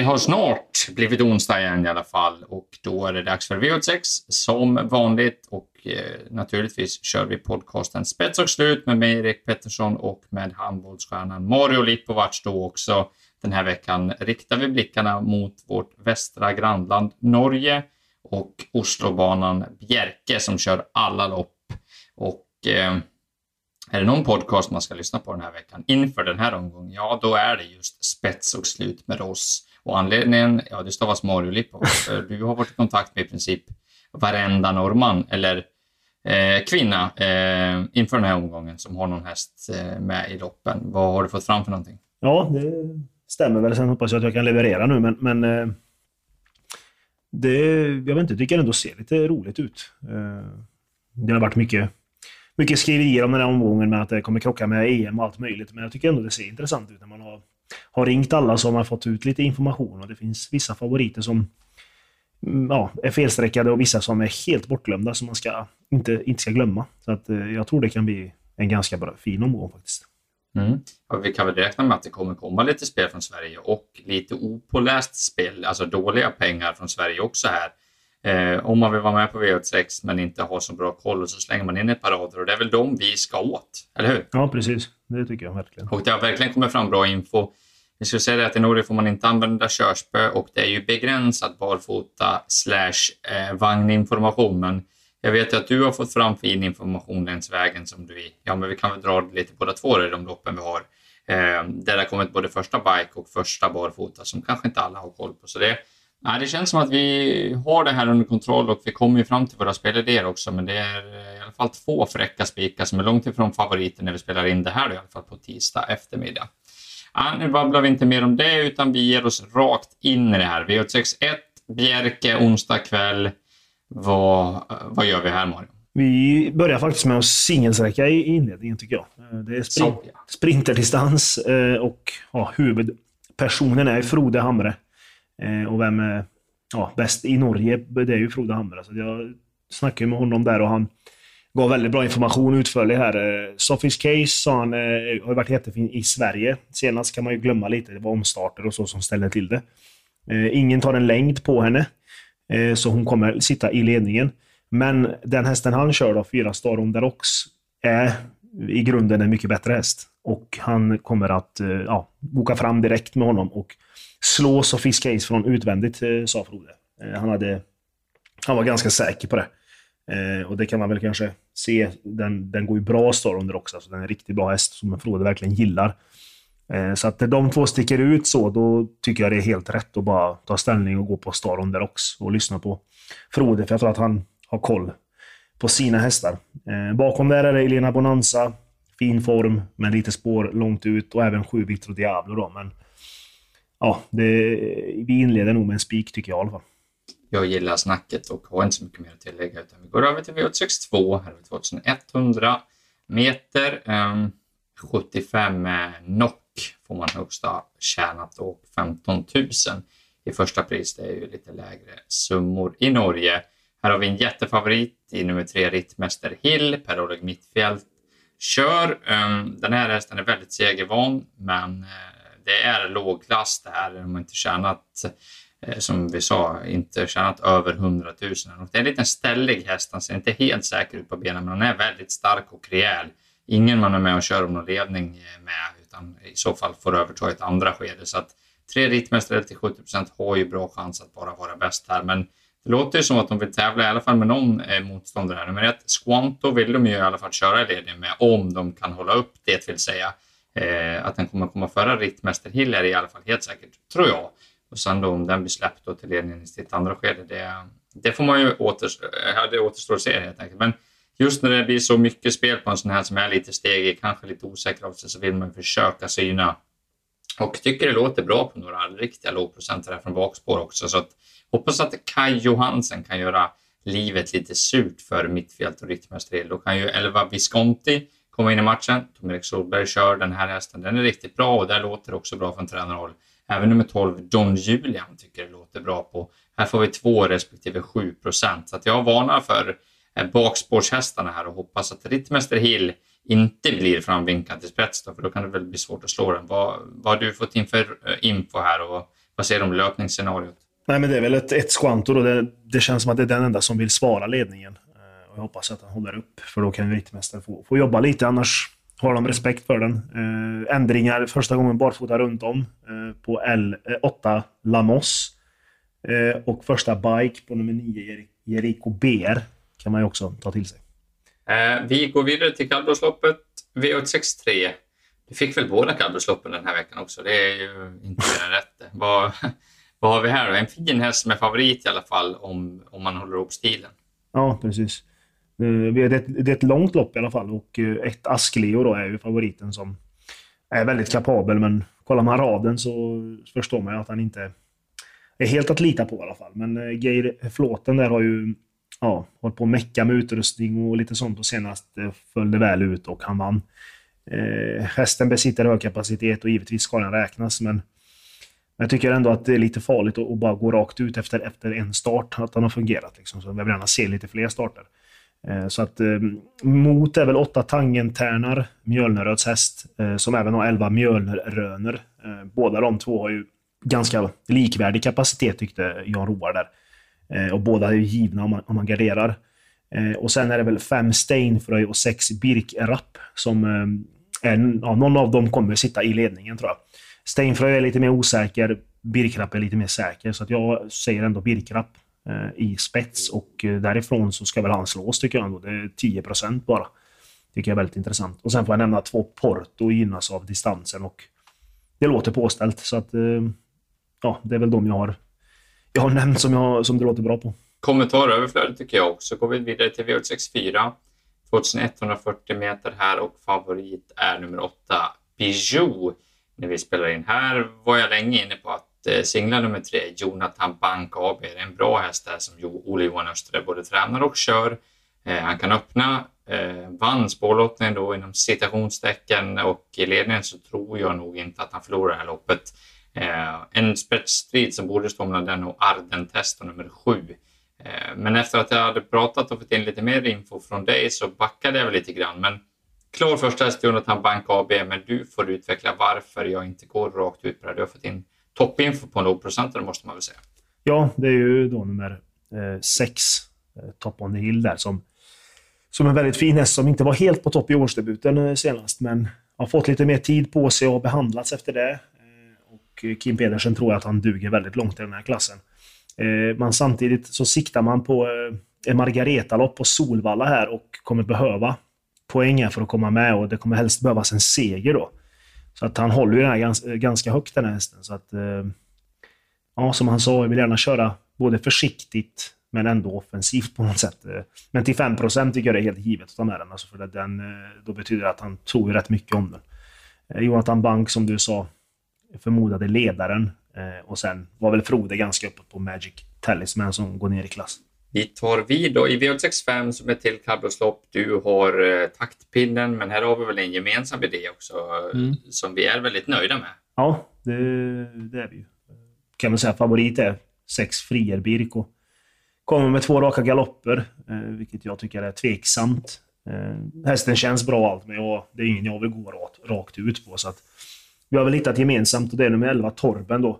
Det har snart blivit onsdag igen i alla fall och då är det dags för V86 som vanligt och eh, naturligtvis kör vi podcasten Spets och slut med mig Erik Pettersson och med handbollsstjärnan Mario Lipovac då också. Den här veckan riktar vi blickarna mot vårt västra grannland Norge och Oslobanan Bjerke som kör alla lopp. Och eh, är det någon podcast man ska lyssna på den här veckan inför den här omgången, ja då är det just spets och slut med oss. Och anledningen, ja det stavas Mario Lippo, för du har varit i kontakt med i princip varenda norrman eller eh, kvinna eh, inför den här omgången som har någon häst eh, med i loppen. Vad har du fått fram för någonting? Ja, det stämmer väl. Sen hoppas jag att jag kan leverera nu, men, men eh, det, jag vet inte, jag tycker ändå ser lite roligt ut. Eh, det har varit mycket mycket skriverier om den här omgången med att det kommer krocka med EM och allt möjligt. Men jag tycker ändå det ser intressant ut när man har, har ringt alla som har fått ut lite information och det finns vissa favoriter som mm, ja, är felsträckade och vissa som är helt bortglömda som man ska, inte, inte ska glömma. Så att, eh, jag tror det kan bli en ganska bra, fin omgång faktiskt. Mm. Ja, vi kan väl räkna med att det kommer komma lite spel från Sverige och lite opåläst spel, alltså dåliga pengar från Sverige också här. Eh, om man vill vara med på V86 men inte har så bra koll så slänger man in ett par rader och det är väl de vi ska åt, eller hur? Ja, precis. Det tycker jag verkligen. Och det har verkligen kommit fram bra info. Jag skulle säga det att i Norge får man inte använda körspö och det är ju begränsat barfota slash eh, vagninformation. Men jag vet ju att du har fått fram fin information längs vägen som du, ja men vi kan väl dra lite båda två i de loppen vi har. Eh, där det har kommit både första bike och första barfota som kanske inte alla har koll på. Så det Nej, det känns som att vi har det här under kontroll och vi kommer ju fram till våra spelidéer också, men det är eh, i alla fall två fräcka spikar som är långt ifrån favoriter när vi spelar in det här, då, i alla fall på tisdag eftermiddag. Ja, nu babblar vi inte mer om det, utan vi ger oss rakt in i det här. V861, Bjerke, onsdag kväll. Vad, vad gör vi här, Mario? Vi börjar faktiskt med att singelsträcka i inledningen, tycker jag. Eh, det är sprint, sprinterdistans eh, och ja, huvudpersonen är Frode Hamre. Eh, och vem är ja, bäst i Norge? Det är ju Frode Hamre. Så jag snackade med honom där och han gav väldigt bra information utförlig här. Eh, Sophies Case sa han eh, har varit jättefin i Sverige. Senast kan man ju glömma lite. Det var omstarter och så som ställde till det. Eh, ingen tar en längd på henne. Eh, så hon kommer sitta i ledningen. Men den hästen han kör då, fyra Star on är i grunden en mycket bättre häst. Och han kommer att eh, ja, boka fram direkt med honom och slås och fiska is från utvändigt, eh, sa Frode. Eh, han, hade, han var ganska säker på det. Och det kan man väl kanske se. Den, den går ju bra Starunder också. Alltså den är en riktigt bra häst som Frode verkligen gillar. Så att de två sticker ut så, då tycker jag det är helt rätt att bara ta ställning och gå på Starunder också och lyssna på Frode. För jag tror att han har koll på sina hästar. Eh, bakom där är det Elena Bonanza. Fin form, men lite spår långt ut och även sju Victor Diablo då. Men ja, det, vi inleder nog med en spik tycker jag i alla fall. Jag gillar snacket och har inte så mycket mer att tillägga utan vi går över till V862. Här har vi 2100 meter. Ehm, um, 75 knock får man högsta tjänat och 15 000 i första pris. Det är ju lite lägre summor i Norge. Här har vi en jättefavorit i nummer tre, Rittmäster Hill, Per-Oleg Mittfält kör. Ehm, den här hästen är väldigt segervan, men eh, det är lågklass det här. De har inte tjänat, eh, som vi sa, inte tjänat över 100 000. Och det är en liten ställig häst. Han ser inte helt säker ut på benen, men han är väldigt stark och rejäl. Ingen man är med och kör om någon ledning eh, med, utan i så fall får överta ett andra skede. Så att tre rittmästare till 70 procent har ju bra chans att bara vara bäst här. Men det låter ju som att de vill tävla i alla fall med någon eh, motståndare. Här. Nummer ett, Squanto vill de ju i alla fall köra i ledning med om de kan hålla upp det vill säga. Eh, att den kommer komma före Rittmäster Hill är det i alla fall helt säkert, tror jag. Och sen då om den blir släppt då till ledningen i sitt andra skede, det, det får man ju återstå, eh, det återstår att se helt enkelt. Men just när det blir så mycket spel på en sån här som är lite stegig, kanske lite osäker av sig, så vill man försöka syna. Och tycker det låter bra på några riktiga lågprocentare från bakspår också. Så att, hoppas att Kai Johansen kan göra livet lite surt för mittfält och Rittmäster Hill. Då kan ju Elva Visconti komma in i matchen. Tom-Erik Solberg kör den här hästen. Den är riktigt bra och där låter det också bra från tränarhåll. Även nummer 12, Don Julian, tycker det låter bra på. Här får vi 2 respektive 7 procent. Så att jag varnar för eh, bakspårshästarna här och hoppas att Rittmäster Hill inte blir framvinkad till spets då, för då kan det väl bli svårt att slå den. Vad, vad har du fått in för eh, info här och Vad säger du om löpningsscenariot? Nej, men det är väl ett, ett Squanto då. Det, det känns som att det är den enda som vill svara ledningen. Eh, och jag hoppas att den håller upp, för då kan Elitmästaren få, få jobba lite. Annars har de respekt för den. Eh, ändringar första gången barfota runt om på L8 Lamos. Och första bike på nummer 9 Jericho BR kan man ju också ta till sig. Eh, vi går vidare till kallblodsloppet V863. Du fick väl båda kallblodsloppen den här veckan också? Det är ju inte mer än rätt. Vad, vad har vi här då? En fin häst som är favorit i alla fall om, om man håller ihop stilen. Ja, precis. Eh, det är, ett, det är ett långt lopp i alla fall och eh, ett Askleo då är ju favoriten som är väldigt kapabel. Men kollar man raden så förstår man ju att han inte är helt att lita på i alla fall. Men Geir Flåten där har ju ja, hållit på att mecka med utrustning och lite sånt och senast eh, föll det väl ut och han vann. Eh, hästen besitter hög kapacitet och givetvis ska den räknas, men jag tycker ändå att det är lite farligt att, bara gå rakt ut efter, efter en start, att han har fungerat. Liksom. Så jag vill gärna se lite fler starter. Eh, så att eh, mot är väl åtta Tangentärnar, Mjölneröds häst, eh, som även har elva Mjölnerröner. Eh, båda de två har ju ganska likvärdig kapacitet tyckte Jan Roar där. Eh, och båda är givna om man, om man garderar. Eh, och sen är det väl fem Steinfröj och sex Birkrapp som eh, är, ja, någon av dem kommer sitta i ledningen tror jag. Steinfröj är lite mer osäker, Birkrapp är lite mer säker, så att jag säger ändå Birkrapp. Eh, i spets och eh, därifrån så ska väl han slås tycker jag ändå. Det är 10 bara. Tycker jag är väldigt intressant. Och sen får jag nämna två Porto gynnas av distansen och det låter påställt. Så att, eh, ja, det är väl de jag har, jag har nämnt som, jag, som det låter bra på. Kommentaröverflödet tycker jag också. Går vi vidare till V864. 2140 meter här och favorit är nummer 8, Bijou. När vi spelar in här var jag länge inne på att eh, singla singlar nummer 3, Jonathan Bank AB, är en bra häst där som Olle Johan Östre både tränar och kör. Eh, han kan öppna, eh, vann spårlottningen då inom citationstecken och i ledningen så tror jag nog inte att han förlorar det här loppet. Eh, en spetsstrid som borde stå mellan den och Arden-test nummer sju. Eh, men efter att jag hade pratat och fått in lite mer info från dig så backade jag väl lite grann. Men klar första häst Jonathan Bank AB, men du får utveckla varför jag inte går rakt ut på det. Du har fått in toppinfo på en lågprocentare måste man väl säga. Ja, det är ju då nummer eh, sex, eh, Top on the Hill där, som, som en väldigt fin häst som inte var helt på topp i årsdebuten eh, senast, men har fått lite mer tid på sig och behandlats efter det. Och Kim Pedersen tror att han duger väldigt långt i den här klassen. Eh, men samtidigt så siktar man på eh, en Margareta-lopp på Solvalla här och kommer behöva poäng för att komma med och det kommer helst behövas en seger då. Så att han håller ju den här ganska, ganska högt den här hästen. Så att, eh, ja, som han sa, jag vill gärna köra både försiktigt men ändå offensivt på något sätt. Men till 5 tycker jag det är helt givet att ta med den. Alltså för den då betyder det att han tror rätt mycket om den. Jonathan Bank, som du sa, förmodade ledaren. Och sen var väl Frode ganska uppåt på Magic Talisman som går ner i klass. Vi tar vid då i V865 som är till kallblodslopp. Du har eh, taktpinnen, men här har vi väl en gemensam idé också mm. som vi är väldigt nöjda med. Ja, det, det är vi ju. Kan man säga favorit är sex frier Birko. Kommer med två raka galopper, eh, vilket jag tycker är tveksamt. Eh, hästen känns bra allt, men jag, det är ingen jag vill gå rakt, rakt ut på. Så att, vi har väl hittat gemensamt och det är nummer 11, Torben då.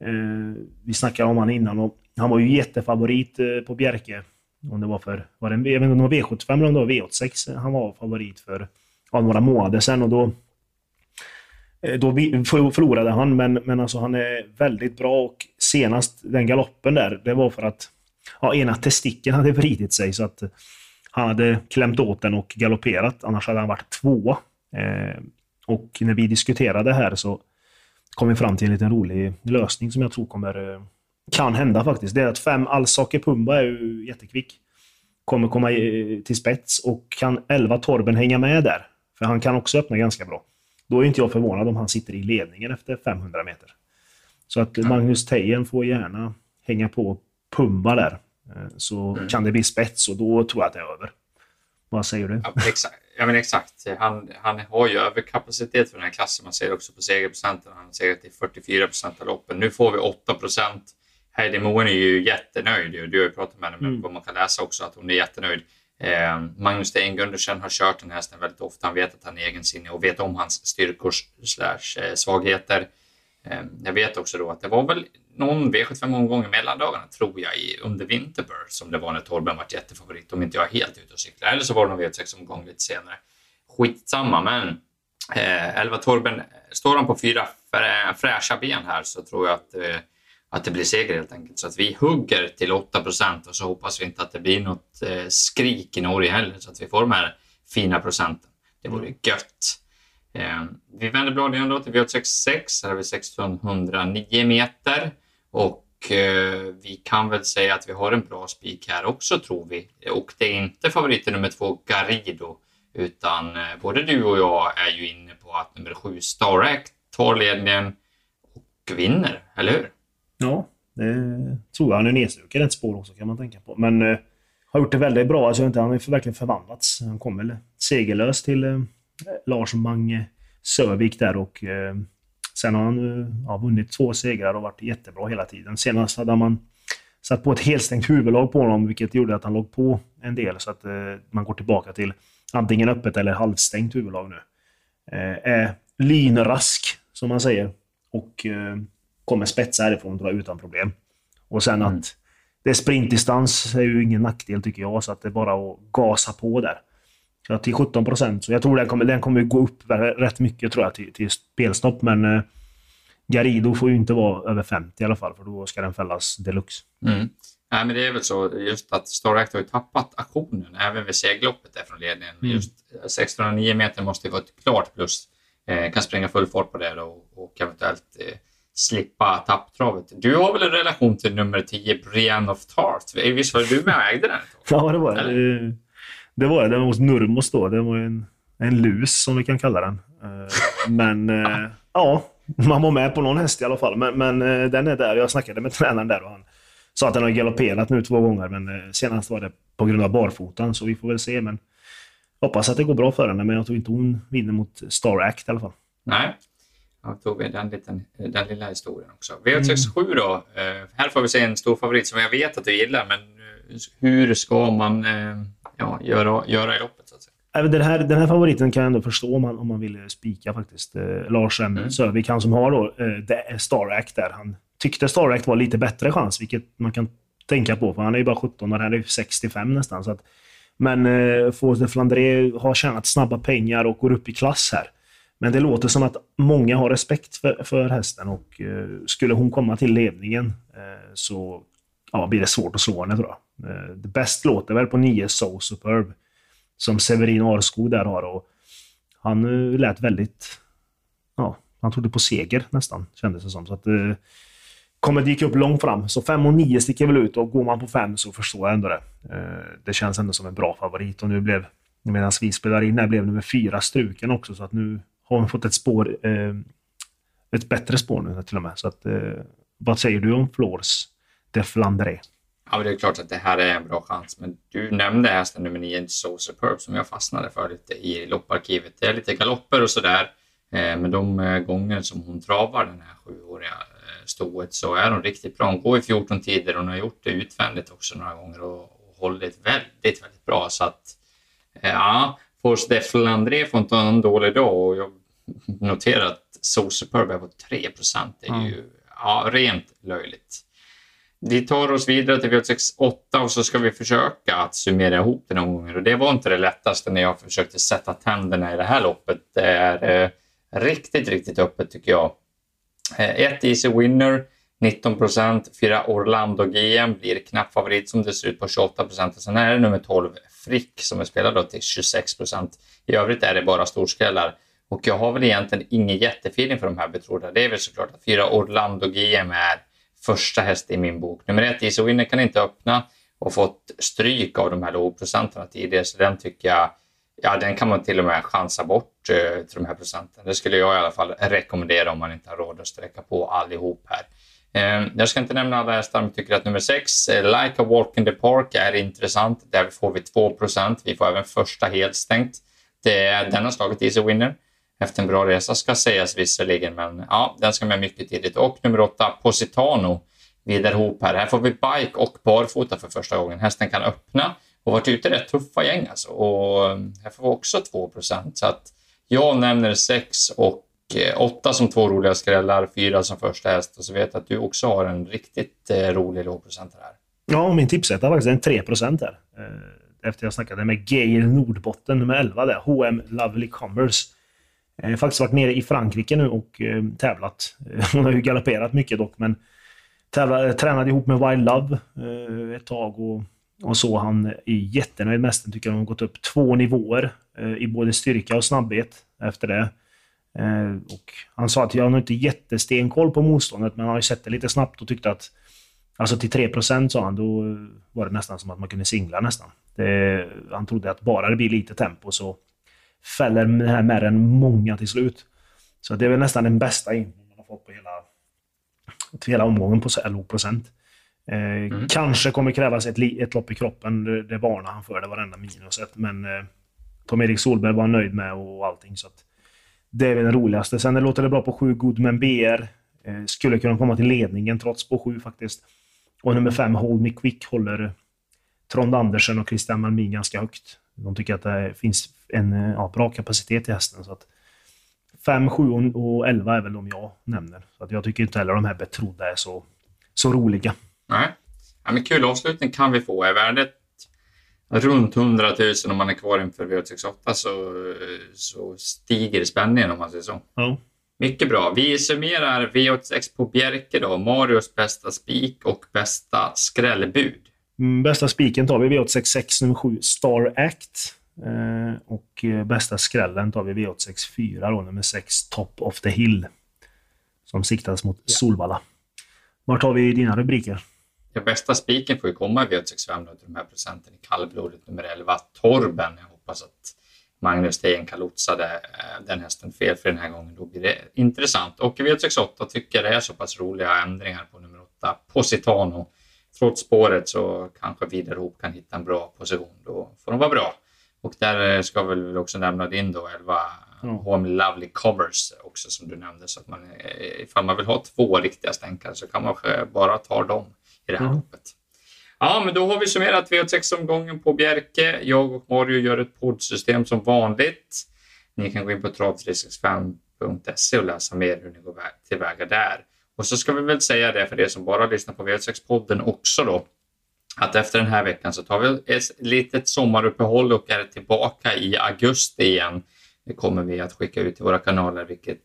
Eh, vi snackade om han innan och han var ju jättefavorit eh, på Bjerke. Om det var för, var det, jag vet inte om det var V75 eller om det var V86 han var favorit för ja, några månader sedan. Och då, eh, då förlorade han, men, men alltså han är väldigt bra och senast den galoppen där, det var för att ja, ena testikeln hade vridit sig så att han hade klämt åt den och galopperat, annars hade han varit två. Eh, och när vi diskuterade här så kom vi fram till en liten rolig lösning som jag tror kommer eh, kan hända faktiskt. Det är att fem Alsake Pumba är ju jättekvick. Kommer komma till spets och kan 11 Torben hänga med där? För han kan också öppna ganska bra. Då är inte jag förvånad om han sitter i ledningen efter 500 meter. Så att Magnus Tejen får gärna hänga på Pumba där. Eh, så mm. kan det bli spets och då tror jag att det är över. Vad säger du? Ja, exakt. Ja, men exakt. Han, han har ju överkapacitet för den här klassen. Man ser också på segerprocenten. Han har segrat i 44 procent av loppen. Nu får vi 8 procent. Heidi Moen är ju jättenöjd. Du har ju pratat med henne, mm. vad man kan läsa också, att hon är jättenöjd. Eh, Magnus Sten Gundersen har kört den här hästen väldigt ofta. Han vet att han är egensinnig och vet om hans styrkor slash eh, svagheter. Eh, jag vet också då att det var väl någon V75-omgång i mellandagarna, tror jag, under Winterburst som det var när Torben var jättefavorit, om inte jag är helt ute och cyklar. Eller så var det någon V86-omgång lite senare. Skitsamma, men eh, 11 Torben, står han på fyra fräscha ben här så tror jag att, eh, att det blir seger helt enkelt. Så att vi hugger till 8 procent och så hoppas vi inte att det blir något eh, skrik i Norge heller så att vi får de här fina procenten. Det vore gött. Eh, vi vänder bladet då till V866. Här har vi 1609 meter och eh, vi kan väl säga att vi har en bra spik här också tror vi. Och det är inte favoriten nummer två Garido utan eh, både du och jag är ju inne på att nummer sju Star Act tar ledningen och vinner, eller hur? Ja, det tror jag. Han är nedstruken ett spår också kan man tänka på. Men eh, har gjort det väldigt bra. Alltså, han har verkligen förvandlats. Han kom väl segerlös till eh, Lars Mange Sövik där och eh, sen har han eh, ja, vunnit två segrar och varit jättebra hela tiden. Senast hade man satt på ett helstängt huvudlag på honom, vilket gjorde att han låg på en del. Så att eh, man går tillbaka till antingen öppet eller halvstängt huvudlag nu. Eh, är lynrask, som man säger. Och eh, kommer spetsa härifrån tror jag, utan problem. Och sen mm. att det är sprintdistans är ju ingen nackdel tycker jag, så att det är bara att gasa på där. Till 17 procent. Så jag tror den kommer, den kommer gå upp rätt mycket tror jag till, till spelstopp. Men eh, Garido får ju inte vara över 50 i alla fall, för då ska den fällas deluxe. Mm. Nej, men det är väl så just att Star Act har ju tappat aktionen även vid segloppet där från ledningen. Mm. Just 1609 meter måste ju vara ett klart plus. Eh, kan springa full fart på det då, och eventuellt eh, slippa tapptravet. Du har väl en relation till nummer 10, Brian of Tart? Visst var du med och ägde den? ja, det var jag. Det var den hos Nurmos då. Det var en, en lus som vi kan kalla den. Eh, men eh, ja, man var med på någon häst i alla fall. Men, men eh, den är där. Jag snackade med tränaren där och han sa att den har galopperat nu två gånger. Men senast var det på grund av barfotan, så vi får väl se. Men hoppas att det går bra för henne, men jag tror inte hon vinner mot Star Act i alla fall. Nej, Ja, tog vi den, liten, den lilla historien också. V867 mm. då. här får vi se en stor favorit som jag vet att du gillar, men hur ska man ja, göra, göra i loppet. Så att säga. Den här, den här favoriten kan jag ändå förstå om man, om man vill spika faktiskt. Eh, Lars M. Mm. Sövik, han som har då eh, Star Act där. Han tyckte Star Act var lite bättre chans, vilket man kan tänka på. För han är ju bara 17 och han är 65 nästan. Så att, men eh, Force de Flandre har tjänat snabba pengar och går upp i klass här. Men det låter som att många har respekt för, för hästen och eh, skulle hon komma till ledningen eh, så ja, blir det svårt att slå henne tror jag. Eh, det bäst låter väl på 9 So Superb. Som Severin Arskog där har. Och han eh, lät väldigt... Ja, han trodde på seger nästan, kändes det som. Så att, eh, kommer dyka upp långt fram. Så 5 och 9 sticker väl ut och går man på 5 så förstår jag ändå det. Eh, det känns ändå som en bra favorit och nu blev, medan vi spelar in här, blev nummer 4 struken också. Så att nu har hon fått ett spår, eh, ett bättre spår nu till och med. Så att, vad säger du om Flores de Flandre? Ja, det är klart att det här är en bra chans, men du nämnde hästen nummer 9, So Superb, som jag fastnade för lite i lopparkivet. Det är lite galopper och sådär, eh, men de eh, gånger som hon travar den här sjuåriga eh, stoet så är hon riktigt bra. Hon går i 14 tider och hon har gjort det utvändigt också några gånger och, och hållit väldigt, väldigt bra. Så att, ja, Force Defel André får inte ha en dålig dag och jag noterar att So Superb är på 3 procent. Det är ju ja, rent löjligt. Vi tar oss vidare till V868 och så ska vi försöka att summera ihop den omgången. Och det var inte det lättaste när jag försökte sätta tänderna i det här loppet. Det är eh, riktigt, riktigt öppet tycker jag. Eh, ett Easy Winner, 19 procent. Fyra Orlando GM blir knapp favorit som det ser ut på 28 procent. Sen är det nummer 12 Frick som är spelad till 26 procent. I övrigt är det bara storskrällar. Och jag har väl egentligen ingen jättefeeling för de här betrodda. Det är väl såklart att fyra Orlando GM är första häst i min bok. Nummer ett, Easy Winner kan inte öppna och fått stryk av de här lågprocenterna tidigare, så den tycker jag, ja den kan man till och med chansa bort eh, till de här procenten. Det skulle jag i alla fall rekommendera om man inte har råd att sträcka på allihop här. Eh, jag ska inte nämna alla hästar, men tycker att nummer 6, eh, Like a Walk in the Park, är intressant. Där får vi 2% Vi får även första helt stängt. Det, den har slagit Easy Winner efter en bra resa ska sägas visserligen, men ja, den ska med mycket tidigt. Och nummer åtta, Positano, vidare ihop här. Här får vi bike och barfota för första gången. Hästen kan öppna och varit ute rätt tuffa gäng alltså. Och eh, här får vi också 2% så att jag nämner 6 och eh, 8 som två roliga skrällar, 4 som första häst och så vet jag att du också har en riktigt eh, rolig lågprocentare här. Ja, min tipsetta är faktiskt en 3 procent här. Efter jag snackade med Geir Nordbotten, nummer 11 där, HM Lovely Commerce. Jag har faktiskt varit nere i Frankrike nu och eh, tävlat. Eh, hon har ju galopperat mycket dock, men tävlade, eh, tränade ihop med Wild Love eh, ett tag och, och så. Han är jättenöjd med hästen, tycker han har gått upp två nivåer i både styrka och snabbhet efter det. Och han sa att jag har nog inte jättestenkoll på motståndet, men han har ju sett det lite snabbt och tyckte att Alltså till 3 sa han, då var det nästan som att man kunde singla nästan. Det, han trodde att bara det blir lite tempo så fäller den här märren många till slut. Så det är väl nästan den bästa in man har fått på hela, till hela omgången på låg procent. Eh, mm. Kanske kommer krävas ett, ett lopp i kroppen, det, det varnar han för, det varenda minuset. Men eh, Tom-Erik Solberg var nöjd med och allting. Så det är väl det roligaste. Sen det låter det bra på 7 Goodman BR. Eh, skulle kunna komma till ledningen trots på 7 faktiskt. Och nummer fem, Hold Me Quick, håller Trond Andersen och Christian Malmin ganska högt. De tycker att det finns en ja, bra kapacitet i hästen. Så att 5, 7 och 11 är väl de jag nämner. Så att jag tycker inte heller de här betrodda är så, så roliga. Nej, ja, men kul avslutning kan vi få. Är värdet runt 100 000 om man är kvar inför V868 så, så stiger spänningen om man säger så. Ja. Mycket bra. Vi summerar V86 på Bjerke då. Marios bästa spik och bästa skrällbud. Mm, bästa spiken tar vi V866 nummer 7, Star Act. Eh, och eh, bästa skrällen tar vi V864 då, nummer 6, Top of the Hill. Som siktas mot ja. Solvalla. Vart har vi dina rubriker? Ja, bästa spiken får ju komma i V865 till de här procenten i kallblodet nummer 11, Torben. Jag hoppas att Magnus Tejenka lotsade eh, den hästen fel för den här gången. Då blir det intressant. Och V868 tycker det är så pass roliga ändringar på nummer 8, Positano. Trots spåret så kanske Widerhoop kan hitta en bra position. Då får de vara bra. Och där ska vi väl också nämna din då 11 mm. Home Lovely Covers också som du nämnde. Så att man, ifall man vill ha två riktiga stänkare så kan man bara ta dem i det här mm. loppet. Ja, men då har vi summerat V86-omgången på Bjerke. Jag och Mario gör ett poddsystem som vanligt. Ni kan gå in på trav365.se och läsa mer hur ni går tillväga där. Och så ska vi väl säga det för er som bara lyssnar på V86-podden också då. Att efter den här veckan så tar vi ett litet sommaruppehåll och är tillbaka i augusti igen. Det kommer vi att skicka ut till våra kanaler vilket,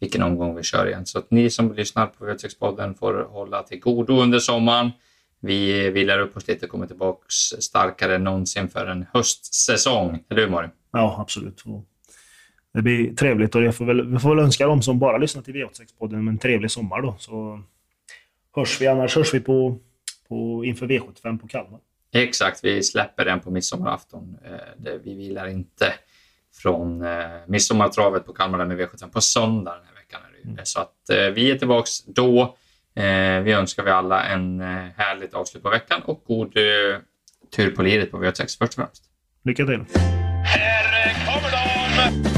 vilken omgång vi kör igen. Så att ni som lyssnar på V86-podden får hålla till godo under sommaren. Vi vilar upp oss lite och kommer tillbaka starkare än någonsin för en höstsäsong. Eller hur Mario? Ja, absolut. Det blir trevligt och jag får väl, vi får väl önska dem som bara lyssnar till V86-podden en trevlig sommar då. Så hörs vi. Annars hörs vi på, på, inför V75 på Kalmar. Exakt, vi släpper den på midsommarafton. Eh, vi vilar inte från eh, midsommartravet på Kalmar med V75 på söndag den här veckan. Mm. Så att eh, vi är tillbaka då. Vi önskar vi alla en härligt avslut på veckan och god tur på liret på V86 först och främst. Lycka till! Här kommer de!